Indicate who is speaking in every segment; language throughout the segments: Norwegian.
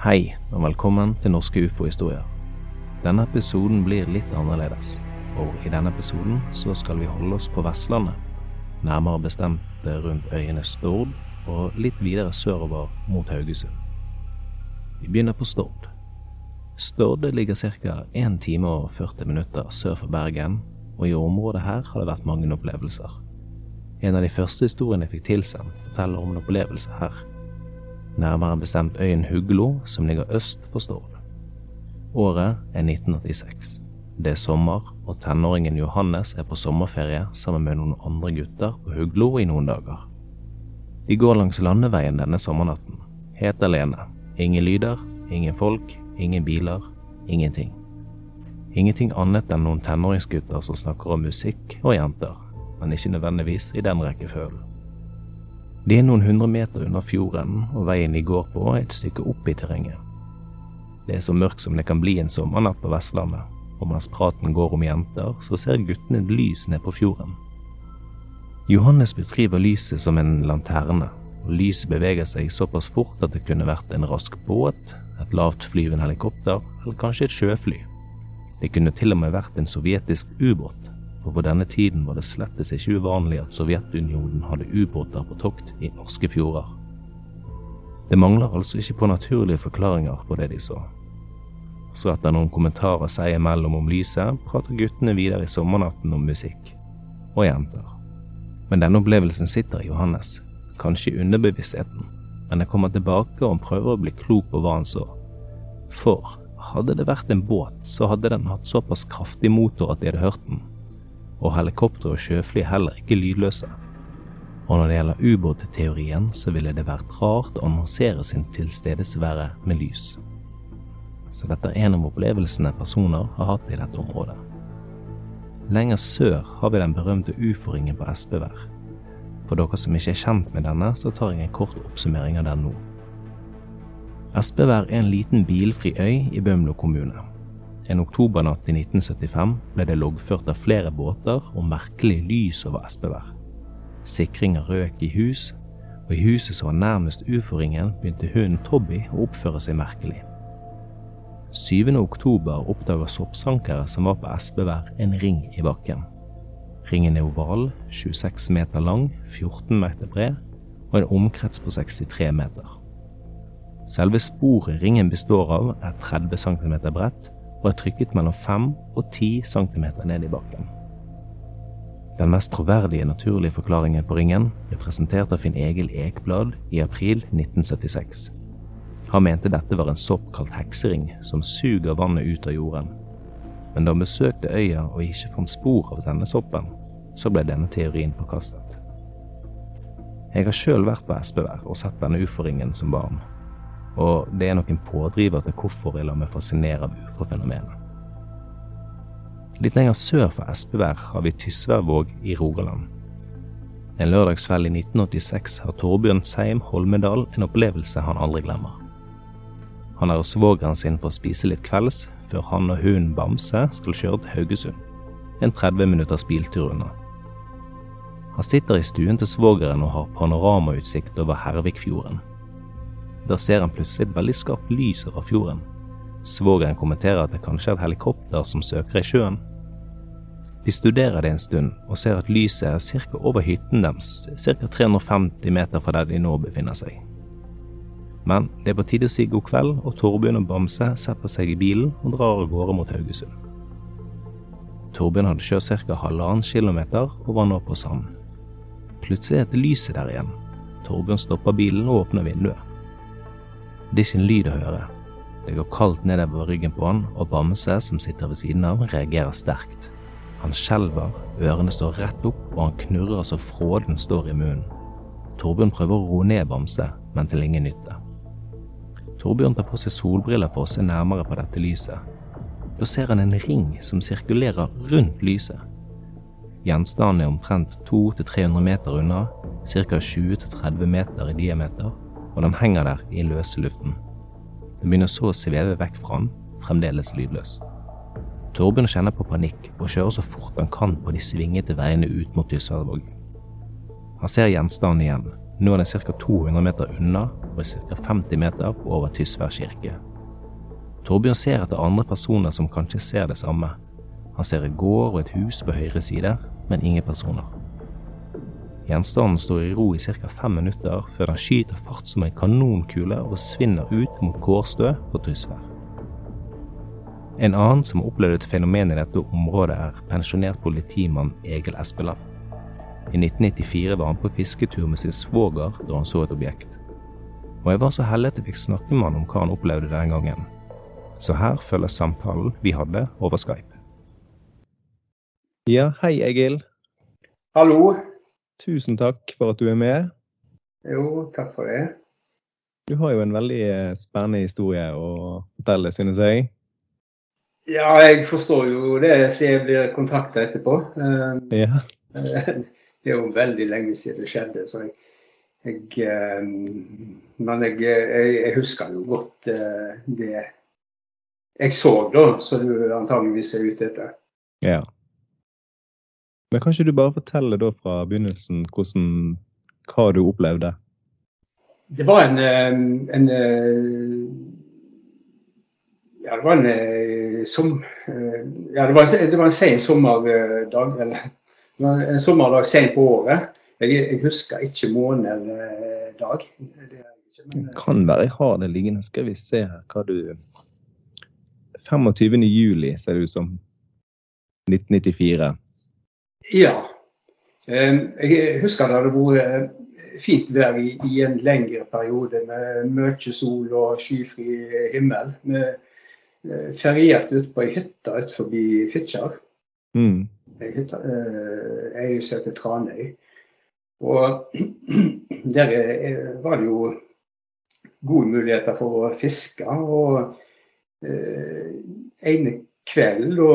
Speaker 1: Hei, og velkommen til Norske ufo-historier. Denne episoden blir litt annerledes, og i denne episoden så skal vi holde oss på Vestlandet. Nærmere bestemt rundt øyene Stord og litt videre sørover mot Haugesund. Vi begynner på Stord. Stord ligger ca. 1 time og 40 minutter sør for Bergen, og i området her har det vært mange opplevelser. En av de første historiene jeg fikk tilsendt, forteller om en opplevelse her nærmere bestemt øyen Huglo, som ligger øst for Stord. Året er 1986. Det er sommer, og tenåringen Johannes er på sommerferie sammen med noen andre gutter på Huglo i noen dager. De går langs landeveien denne sommernatten, helt alene. Ingen lyder, ingen folk, ingen biler, ingenting. Ingenting annet enn noen tenåringsgutter som snakker om musikk og jenter, men ikke nødvendigvis i den rekkefølgen. De er noen hundre meter under fjorden, og veien de går på er et stykke opp i terrenget. Det er så mørkt som det kan bli en sommernatt på Vestlandet, og mens praten går om jenter, så ser guttene et lys ned på fjorden. Johannes beskriver lyset som en lanterne, og lyset beveger seg såpass fort at det kunne vært en rask båt, et lavtflyvende helikopter eller kanskje et sjøfly. Det kunne til og med vært en sovjetisk ubåt for på denne tiden var det slettes ikke uvanlig at Sovjetunionen hadde ubåter på tokt i norske fjorder. Det mangler altså ikke på naturlige forklaringer på det de så. Så etter noen kommentarer seg imellom om lyset, prater guttene videre i sommernatten om musikk. Og jenter. Men denne opplevelsen sitter i Johannes, kanskje i underbevisstheten, men jeg kommer tilbake og prøver å bli klok på hva han så. For hadde det vært en båt, så hadde den hatt såpass kraftig motor at de hadde hørt den, og helikoptre og sjøfly heller ikke lydløse. Og når det gjelder ubåtteorien, så ville det vært rart å annonsere sin tilstedesvære med lys. Så dette er en av opplevelsene personer har hatt i dette området. Lenger sør har vi den berømte ufo-ringen på Espevær. For dere som ikke er kjent med denne, så tar jeg en kort oppsummering av den nå. Espevær er en liten bilfri øy i Bømlo kommune. En oktobernatt i 1975 ble det loggført av flere båter og merkelig lys over Espevær. Sikringer røk i hus, og i huset som var nærmest ufo-ringen, begynte hunden Tobby å oppføre seg merkelig. 7. oktober oppdager soppsankere som var på Espevær, en ring i bakken. Ringen er oval, 26 meter lang, 14 meter bred og en omkrets på 63 meter. Selve sporet ringen består av, er 30 cm bredt og er trykket mellom 5 og 10 cm ned i bakken. Den mest troverdige naturlige forklaringen på ringen ble presentert av Finn Egil Ekblad i april 1976. Han mente dette var en sopp kalt heksering som suger vannet ut av jorden. Men da han besøkte øya og ikke fant spor av denne soppen, så ble denne teorien forkastet. Jeg har sjøl vært på Espevær og sett denne ufo-ringen som barn, og det er nok en pådriver til hvorfor jeg lar meg fascinere av ufo-fenomenet. Litt lenger sør for Espevær har vi Tysværvåg i Rogaland. En lørdagskveld i 1986 har Torbjørn Seim Holmedal en opplevelse han aldri glemmer. Han er hos svogeren sin for å spise litt kvelds, før han og hunden Bamse skal kjøre til Haugesund, en 30 minutters biltur unna. Han sitter i stuen til svogeren og har panoramautsikt over Hervikfjorden. Da ser han plutselig et veldig skarpt lys over fjorden. Svogeren kommenterer at det kanskje er et helikopter som søker i sjøen. De studerer det en stund, og ser at lyset er ca. over hytten deres, ca. 350 meter fra der de nå befinner seg. Men det er på tide å si god kveld, og Torbjørn og Bamse setter seg i bilen og drar av gårde mot Haugesund. Torbjørn hadde kjørt ca. halvannen kilometer og var nå på sand. Plutselig er det lyset der igjen. Torbjørn stopper bilen og åpner vinduet. Det er ikke en lyd å høre. Det går kaldt nedover ryggen på han, og Bamse, som sitter ved siden av, reagerer sterkt. Han skjelver, ørene står rett opp, og han knurrer så fråden står i munnen. Torbjørn prøver å roe ned Bamse, men til ingen nytte. Torbjørn tar på seg solbriller for å se nærmere på dette lyset. Da ser han en ring som sirkulerer rundt lyset. Gjenstanden er omtrent 200-300 meter unna, ca. 20-30 meter i diameter, og den henger der i løse luften. Den begynner så å sveve vekk fra han, fremdeles lydløs. Torbjørn kjenner på panikk og kjører så fort han kan på de svingete veiene ut mot Tysværvåg. Han ser gjenstanden igjen, Nå er den ca. 200 meter unna og ca. 50 meter over Tysvær kirke. Torbjørn ser etter andre personer som kanskje ser det samme. Han ser en gård og et hus på høyre side, men ingen personer. Gjenstanden står i ro i ca. fem minutter før den skyter fart som en kanonkule og svinner ut mot Kårstø på Tysvær. En annen som har opplevd et fenomen i dette området, er pensjonert politimann Egil Espeland. I 1994 var han på fisketur med sin svoger da han så et objekt. Og jeg var så heldig at jeg fikk snakke med han om hva han opplevde den gangen. Så her følger samtalen vi hadde over Skype. Ja, hei Egil.
Speaker 2: Hallo.
Speaker 1: Tusen takk for at du er med.
Speaker 2: Jo, takk for det.
Speaker 1: Du har jo en veldig eh, spennende historie å fortelle, synes jeg.
Speaker 2: Ja, jeg forstår jo det siden jeg blir kontakta etterpå.
Speaker 1: Ja.
Speaker 2: Det er jo veldig lenge siden det skjedde. så jeg, jeg eh, Men jeg, jeg, husker jo godt eh, det jeg så, da, som du antageligvis er ute etter.
Speaker 1: Ja. Men kan ikke du bare fortelle da fra begynnelsen hvordan, hva du opplevde?
Speaker 2: Det var en, en Ja, det var en som Ja, det var, det var en sen sommerdag. Eller en sommerdag sent på året. Jeg, jeg, husker ikke måned eller dag. Det
Speaker 1: men, kan være jeg har det liggende. Skal vi se her hva du 25. juli ser det ut som. 1994.
Speaker 2: Ja. Jeg husker det hadde vært eh, fint vær i, i, en lengre periode med mye sol og skyfri himmel. Vi eh, ferierte ute på ei hytte utenfor Fitjar. Mm. Ei eh, heter Tranøy. Og der var det jo gode muligheter for å fiske. Og eh, ene kveld da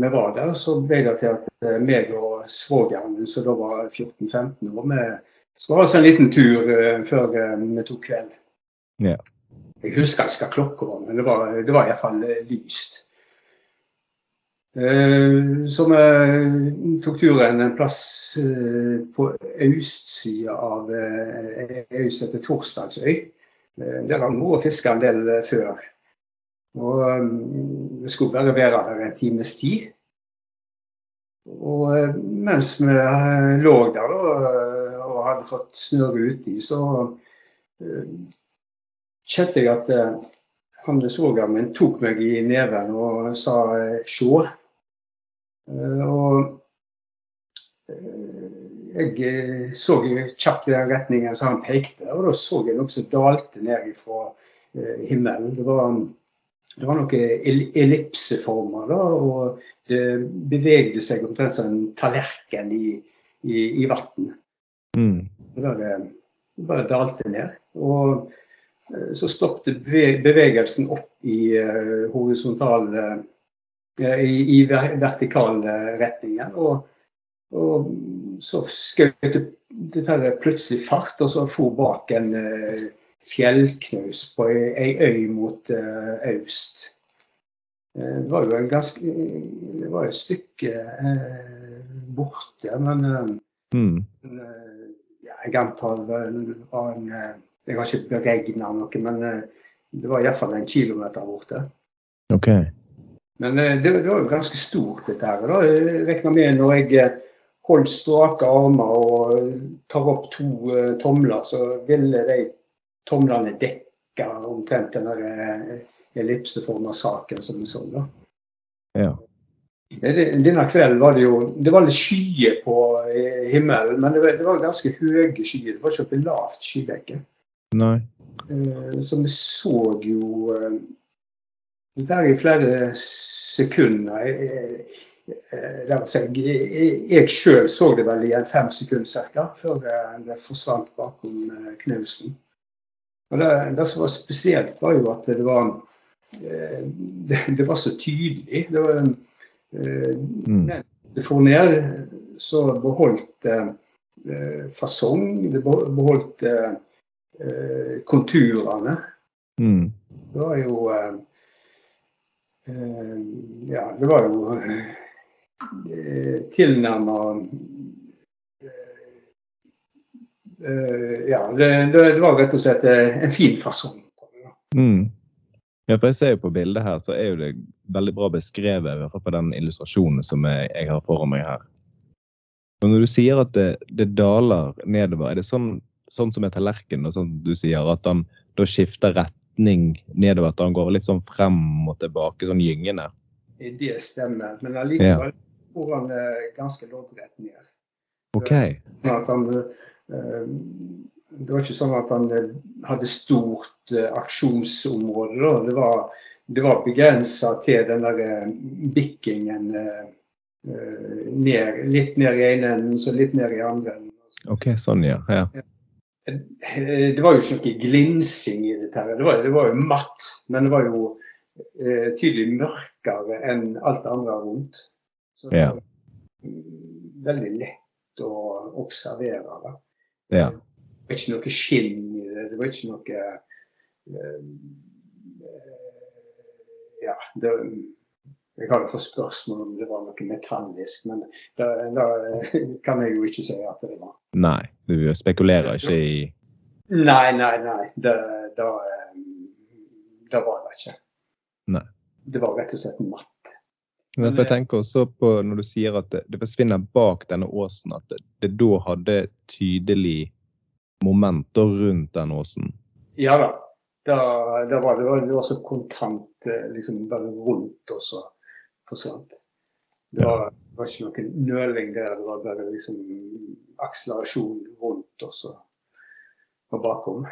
Speaker 2: vi var der, så ble det til at eh, meg og svogeren min, som da var 14-15 år, vi skulle ha oss en liten tur uh, før uh, vi tok kveld.
Speaker 1: Ja.
Speaker 2: Jeg husker ikke hva klokka var, men det var, det var iallfall lyst. Så vi tok turen en plass på østsida av øy som heter Torsdagsøy. Der har vi vært og fiska en del før. Og um, skulle bare være der en times tid. Og uh, mens vi uh, lå der uh, og hadde fått snøre uti, så kjente jeg at han svogeren min tok meg i neven og sa 'sjå'. Og jeg så kjapt i den retningen som han pekte, og da så jeg noe som dalte ned fra himmelen. Det var det var noen ellipseformer, da, og det bevegde seg omtrent som en tallerken i, i, i vann. Mm. Da det bare dalte ned. Og eh, så stoppet bevegelsen opp i uh, horisontal uh, i, i, vertikal retningen. Og, og så skjøt det, det plutselig fart, og så for bak en uh, fjellknaus på ei øy mot øst. Uh, det var jo en ganske Det var et stykke uh, borte, men mm. ja, jeg antar det var en Jeg har ikke beregna noe, men det var iallfall en kilometer borte.
Speaker 1: Okay.
Speaker 2: Men det, det, var jo ganske stort, dette her. Da. Jeg regner med når jeg holder strake armer og tar opp to tomler, så ville de tomlene dekka omtrent den eh, ellipseforma saken som vi så. da.
Speaker 1: Ja.
Speaker 2: Denne kvelden var det jo det var litt skyer på eh, himmelen, men det var, det var ganske høye skyer. Det var ikke noe lavt skydekke.
Speaker 1: Nei.
Speaker 2: Eh, så vi så jo der i flere sekunder. Jeg, jeg sjøl så det vel i en fem sekunder ca. før det forsvant bakom knusen. Og det, det, som var spesielt, var jo at det var, eh, det, det var så tydelig. Det var eh, mm. det for ned, så beholdt eh, fasong. Det beholdt eh, konturene.
Speaker 1: Mm.
Speaker 2: Det var jo eh, Ja, det var jo eh, tilnærma ja, det, det, var rett og slett en fin fasong.
Speaker 1: Mm. Ja, for jeg ser jo på bildet her, så er jo det veldig bra beskrevet, i hvert fall på den illustrasjonen som jeg, jeg har foran meg her. Og når du sier at det, det daler nedover, er det sånn, sånn som tallerken tallerkenen, sånn du sier, at han da skifter retning nedover, at han går litt sånn frem og tilbake, sånn gyngende?
Speaker 2: Det stemmer, men allikevel ja. går han eh, ganske loddrett ned.
Speaker 1: Ok.
Speaker 2: At han, det var ikke sånn at han eh, hadde stort uh, aksjonsområde. Da. Det var, det var begrensa til den der bikkingen ned, litt ned i ene enden, så litt ned i andre enden.
Speaker 1: Ok, sånn ja. ja.
Speaker 2: Det var jo ikke noe glinsing i dette. her. Det var, det var jo matt, men det var jo tydelig mørkere enn alt det andre rundt. Så det var veldig lett å observere. Da.
Speaker 1: Ja
Speaker 2: var ikke noe skinn i det. Det var ikke noe uh, Ja, det, jeg hadde fått spørsmål om det var noe metallisk, men da, kan jeg jo ikke si at det var.
Speaker 1: Nei, du spekulerer ikke i
Speaker 2: Nei, nei, nei. Det, da, da var det ikke.
Speaker 1: Nei.
Speaker 2: Det var rett og slett matt.
Speaker 1: Men jeg tenker også på Når du sier at det, det forsvinner bak denne åsen, at det, det da hadde tydelig momenter rundt den åsen?
Speaker 2: Ja da. Da, da var det, det, var så kontant eh, liksom bare rundt og så forsvant. Det var, det var ikke noen nøling der. Det var bare liksom akselerasjon rundt og så og bakom.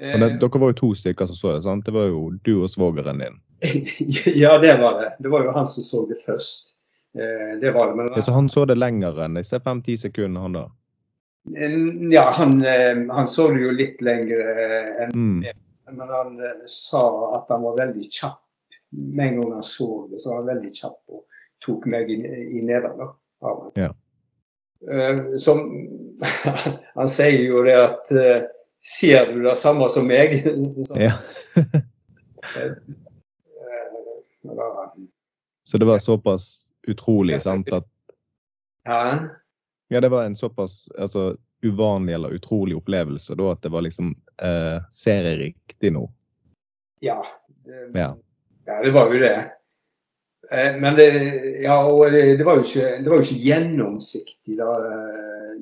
Speaker 1: Eh, det, dere var jo to stykker som så det, sant? Det var jo du og svogeren din.
Speaker 2: ja, det var det. Det var jo han som så det først. Eh, det var det. Men,
Speaker 1: ja, så han så det lenger enn disse fem-ti sekundene, han da?
Speaker 2: Ja, han, eh, han, så det jo litt lenger eh, enn mm. Men han sa at han var veldig kjapp. Med en gang han så det, så var han veldig kjapp og tok meg i, i nederlag.
Speaker 1: Ja.
Speaker 2: Som Han sier jo det at Ser du det samme som meg?
Speaker 1: ja. Så det var såpass utrolig, sant, at
Speaker 2: Ja.
Speaker 1: Ja, det var en såpass altså, uvanlig eller utrolig opplevelse da at det var liksom eh, riktig nå.
Speaker 2: Ja det,
Speaker 1: ja.
Speaker 2: ja. det var jo det. Eh, men det, ja, og det, det, var jo ikke, det var jo ikke gjennomsiktig da, eh,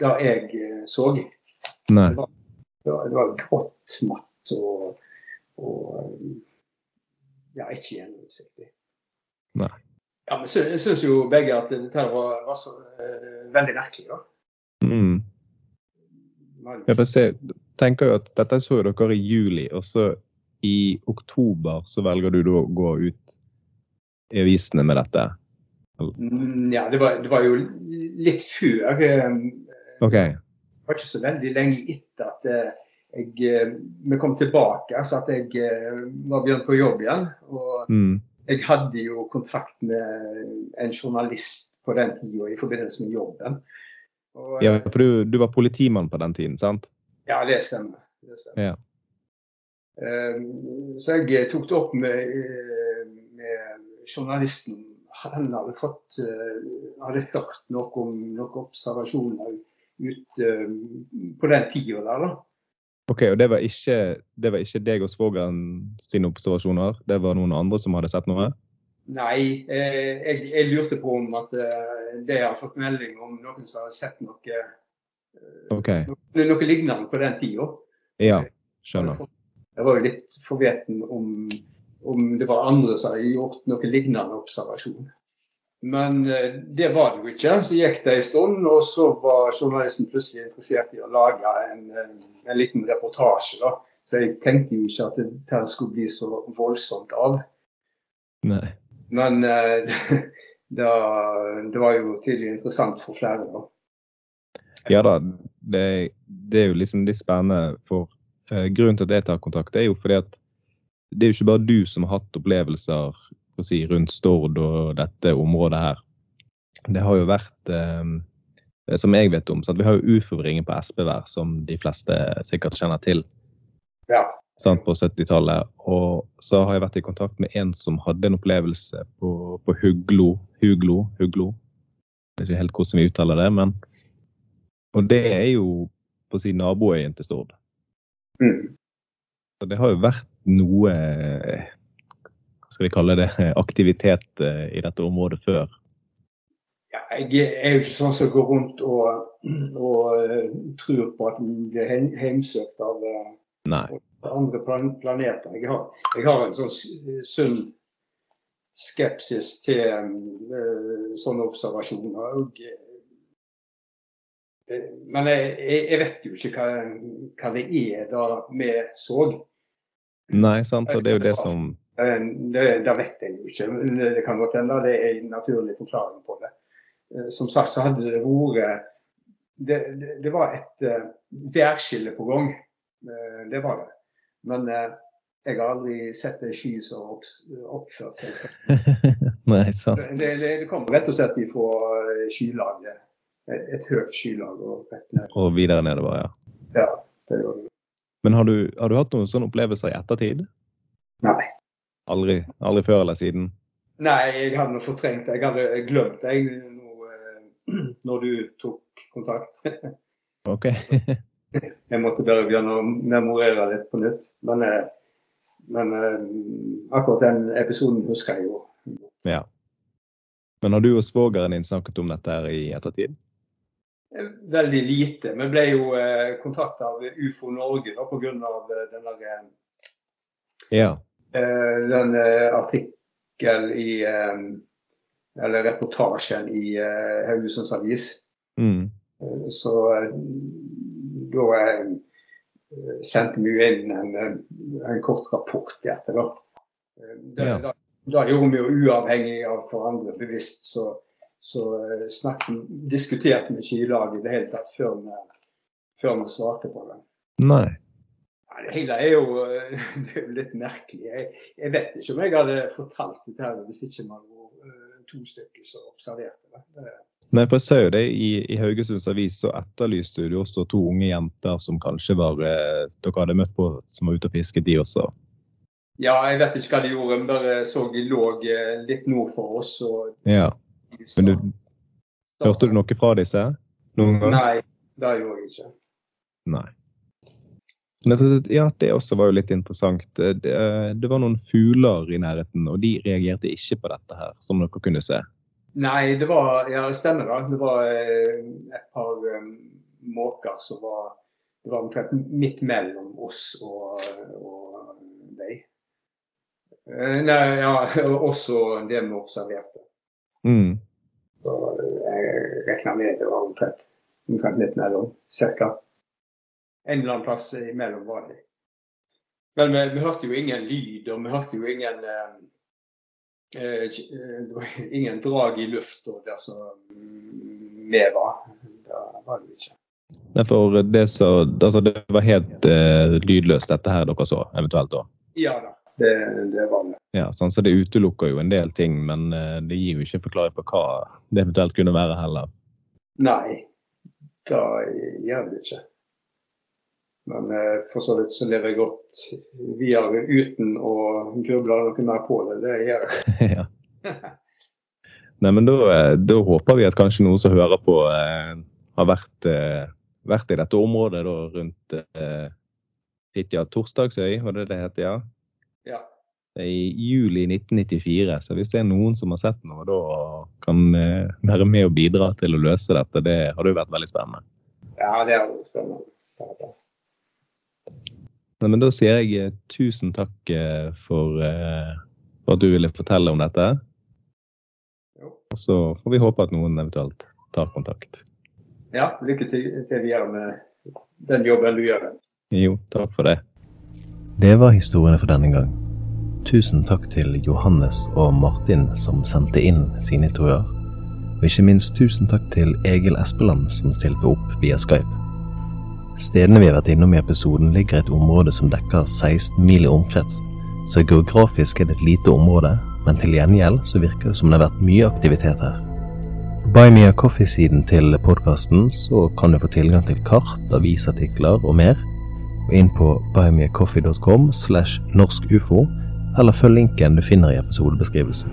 Speaker 2: da jeg eh, så.
Speaker 1: Nei.
Speaker 2: Det var, det var grått matt og, og ja, ikke gjennomsiktig.
Speaker 1: Nei.
Speaker 2: Ja, men Jeg syns jo begge at dette var, var så, uh, veldig merkelig. da.
Speaker 1: Mm. Jeg tenker jo at Dette så dere i juli, og så i oktober så velger du da å gå ut i avisene med dette?
Speaker 2: Mm, ja, det var, det var, jo litt før. Um,
Speaker 1: okay.
Speaker 2: Det var ikke så veldig lenge etter at uh, jeg, vi kom tilbake, så at jeg var begynt på jobb igjen. og
Speaker 1: mm
Speaker 2: jeg hadde jo kontrakt med en journalist på den tida i forbindelse med jobben.
Speaker 1: Og, ja, for du, du, var politimann på den tiden, sant?
Speaker 2: Ja, det stemmer. Det stemmer.
Speaker 1: Ja.
Speaker 2: Um, så jeg tok det opp med, med journalisten. Han hadde, fått, hadde hørt noe om noen observasjoner ut på den tida der. da.
Speaker 1: Ok, og det var ikke, det var ikke deg og svogeren sine observasjoner? Det var noen andre som hadde sett noe?
Speaker 2: Nei, eh, jeg, jeg, lurte på om at eh, det har fått melding om noen som har sett noe,
Speaker 1: eh, okay.
Speaker 2: noe, noe lignende på den tida.
Speaker 1: Ja, skjønner.
Speaker 2: Jeg var jo litt forveten om, om det var andre som hadde gjort noe lignende observasjon. Men det var det jo ikke. Så gikk det en stund, og så var journalisten plutselig interessert i å lage en, en liten reportasje. da. Så jeg tenkte jo ikke at dette skulle bli så voldsomt av.
Speaker 1: Nei.
Speaker 2: Men eh, det, det, var jo tydelig interessant for flere. da.
Speaker 1: Ja da, det, det er jo liksom litt spennende. For uh, grunnen til at jeg tar kontakt, er jo fordi at det er jo ikke bare du som har hatt opplevelser si, rundt Stord og dette området her. Det har jo vært, eh, som jeg vet om, så vi har jo ufo-ringen på Espevær, som de fleste sikkert kjenner til.
Speaker 2: Ja.
Speaker 1: Sant, på 70-tallet. Og så har jeg vært i kontakt med en som hadde en opplevelse på, på Huglo. Huglo, Huglo. Jeg vet ikke helt hvordan vi uttaler det, men Og det er jo på si naboøyen til Stord.
Speaker 2: Mm.
Speaker 1: Så det har jo vært noe hva skal vi kalle det, aktivitet eh, i dette området før.
Speaker 2: Jeg er jo ikke sånn som går rundt og, og eh, tror på at man blir hjemsøkt av eh, andre plan planeter. Jeg har, jeg har en sånn sunn skepsis til uh, sånne observasjoner. Og, uh, men jeg, jeg vet jo ikke hva, hva det er da vi så.
Speaker 1: Nei, sant. Og det er jo det som
Speaker 2: Det, det vet jeg jo ikke. Det kan godt hende det er en naturlig forklaring på det. Eh, Som sagt så hadde det vært Det, det, det var et uh, værskille på gang. Uh, det var det. Men uh, jeg har aldri sett ei sky som har opp, oppført seg.
Speaker 1: Nei, sant.
Speaker 2: Det, det, det kommer rett og slett ifra skylaget. Et, et høyt skylag og rett ned.
Speaker 1: Og videre nedover, ja.
Speaker 2: Ja, det gjør det.
Speaker 1: Men har du, har du hatt noen sånne opplevelser i ettertid?
Speaker 2: Nei.
Speaker 1: Aldri, aldri før eller siden?
Speaker 2: Nei, jeg hadde fortrengt fortrengt. Jeg hadde glemt det når du tok kontakt.
Speaker 1: OK.
Speaker 2: Jeg måtte bare begynne å memorere litt på nytt. Men, eh, men eh, akkurat den episoden husker jeg jo.
Speaker 1: ja. Men har du og svogeren din snakket om dette her i ettertid?
Speaker 2: Eh, Veldig lite. Vi ble jo kontakta av UFO Norge da, pga. den der,
Speaker 1: Ja.
Speaker 2: den artikkel i Eller reportasjen i eh, Haugesunds Avis.
Speaker 1: Mm.
Speaker 2: Eh, Så eh, da sendte vi inn en, en kort rapport etter da. Da,
Speaker 1: Ja.
Speaker 2: da. Da gjorde vi jo uavhengig av hverandre bevisst, så, så snakken, diskuterte vi ikke i lag i det hele tatt før vi, før vi svarte på det.
Speaker 1: Nei.
Speaker 2: Ja, det hele er jo, det er jo litt merkelig. Jeg, jeg vet ikke om jeg hadde fortalt dette her hvis ikke man hadde to stykker som observerte det. det.
Speaker 1: Nei, for jeg ser jo det i, i Haugesunds Avis, så etterlyste du også to unge jenter som kanskje var eh, dere hadde møtt på, som var ute og fisket, de også.
Speaker 2: Ja, jeg vet ikke hva de gjorde. men bare så de lå eh, litt nord for oss. Og
Speaker 1: Ja. Men du, hørte du noe fra disse noen gang?
Speaker 2: Nei, det gjorde jeg ikke.
Speaker 1: Nei. Men Ja, det også var jo litt interessant. Det, det, det var noen fugler i nærheten, og de reagerte ikke på dette her, som dere kunne se.
Speaker 2: Nei, det var Ja, det stemmer da. Det var eh, et par um, måker som var Det var omtrent midt mellom oss og, og deg. Eh, Nei, ja, også det vi observerte.
Speaker 1: Mm.
Speaker 2: Så eh, jeg regner med det var omtrent, omtrent midt mellom, cirka. En eller annen plass imellom var det. Men vi, vi hørte jo ingen lyd, og vi hørte jo ingen eh, eh, Det var ingen drag i lufta der som vi var. Det var det ikke.
Speaker 1: Nei, for det, så, altså det var helt eh, lydløst, dette her dere så, eventuelt da.
Speaker 2: Ja da, det, det var det.
Speaker 1: Ja, sånn, så det utelukker jo en del ting, men eh, det gir jo ikke forklaring på hva det eventuelt kunne være heller.
Speaker 2: Nei, det gjør det ikke. Men eh, for så vidt så lever jeg godt videre uten å gruble noe mer på det. Det gjør jeg.
Speaker 1: ja. Nei, men da, eh, da håper vi at kanskje noen som hører på, eh, har vært, eh, vært i dette området da, rundt eh, Fitja Torsdagsøy, var det det heter, Ja.
Speaker 2: Ja.
Speaker 1: I juli 1994. Så hvis det er noen som har sett noe da kan eh, være med og bidra til å løse dette, det hadde jo vært veldig spennende.
Speaker 2: ja, det er jo spennende.
Speaker 1: Nei, men da sier jeg eh, tusen takk eh, for, eh, for at du ville fortelle om dette. Og så får vi håpe at noen eventuelt tar kontakt.
Speaker 2: Ja, lykke til, til videre med den jobben du gjør.
Speaker 1: Jo, takk for det.
Speaker 3: Det var historiene for denne gang. Tusen takk til Johannes og Martin som sendte inn sine historier. Og ikke minst tusen takk til Egil Espeland som stilte opp via Skype. Stedene vi har vært innom i episoden ligger i et område som dekker 16 mil i omkrets, så geografisk er det et lite område, men til gjengjeld så virker det som det har vært mye aktivitet her. På Buy Me a Coffee-siden til podkasten så kan du få tilgang til kart, avisartikler og mer. Og inn på buymeacoffee.com slash norskufo, eller følg linken du finner i episodebeskrivelsen.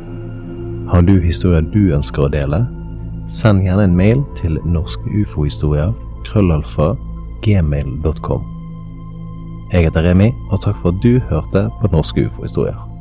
Speaker 3: Har du historier du ønsker å dele? Send gjerne en mail til norskufohistorier
Speaker 1: krøllalfa gmail.com. Jeg heter Remi, og takk for at du hørte på Norske ufo-historier.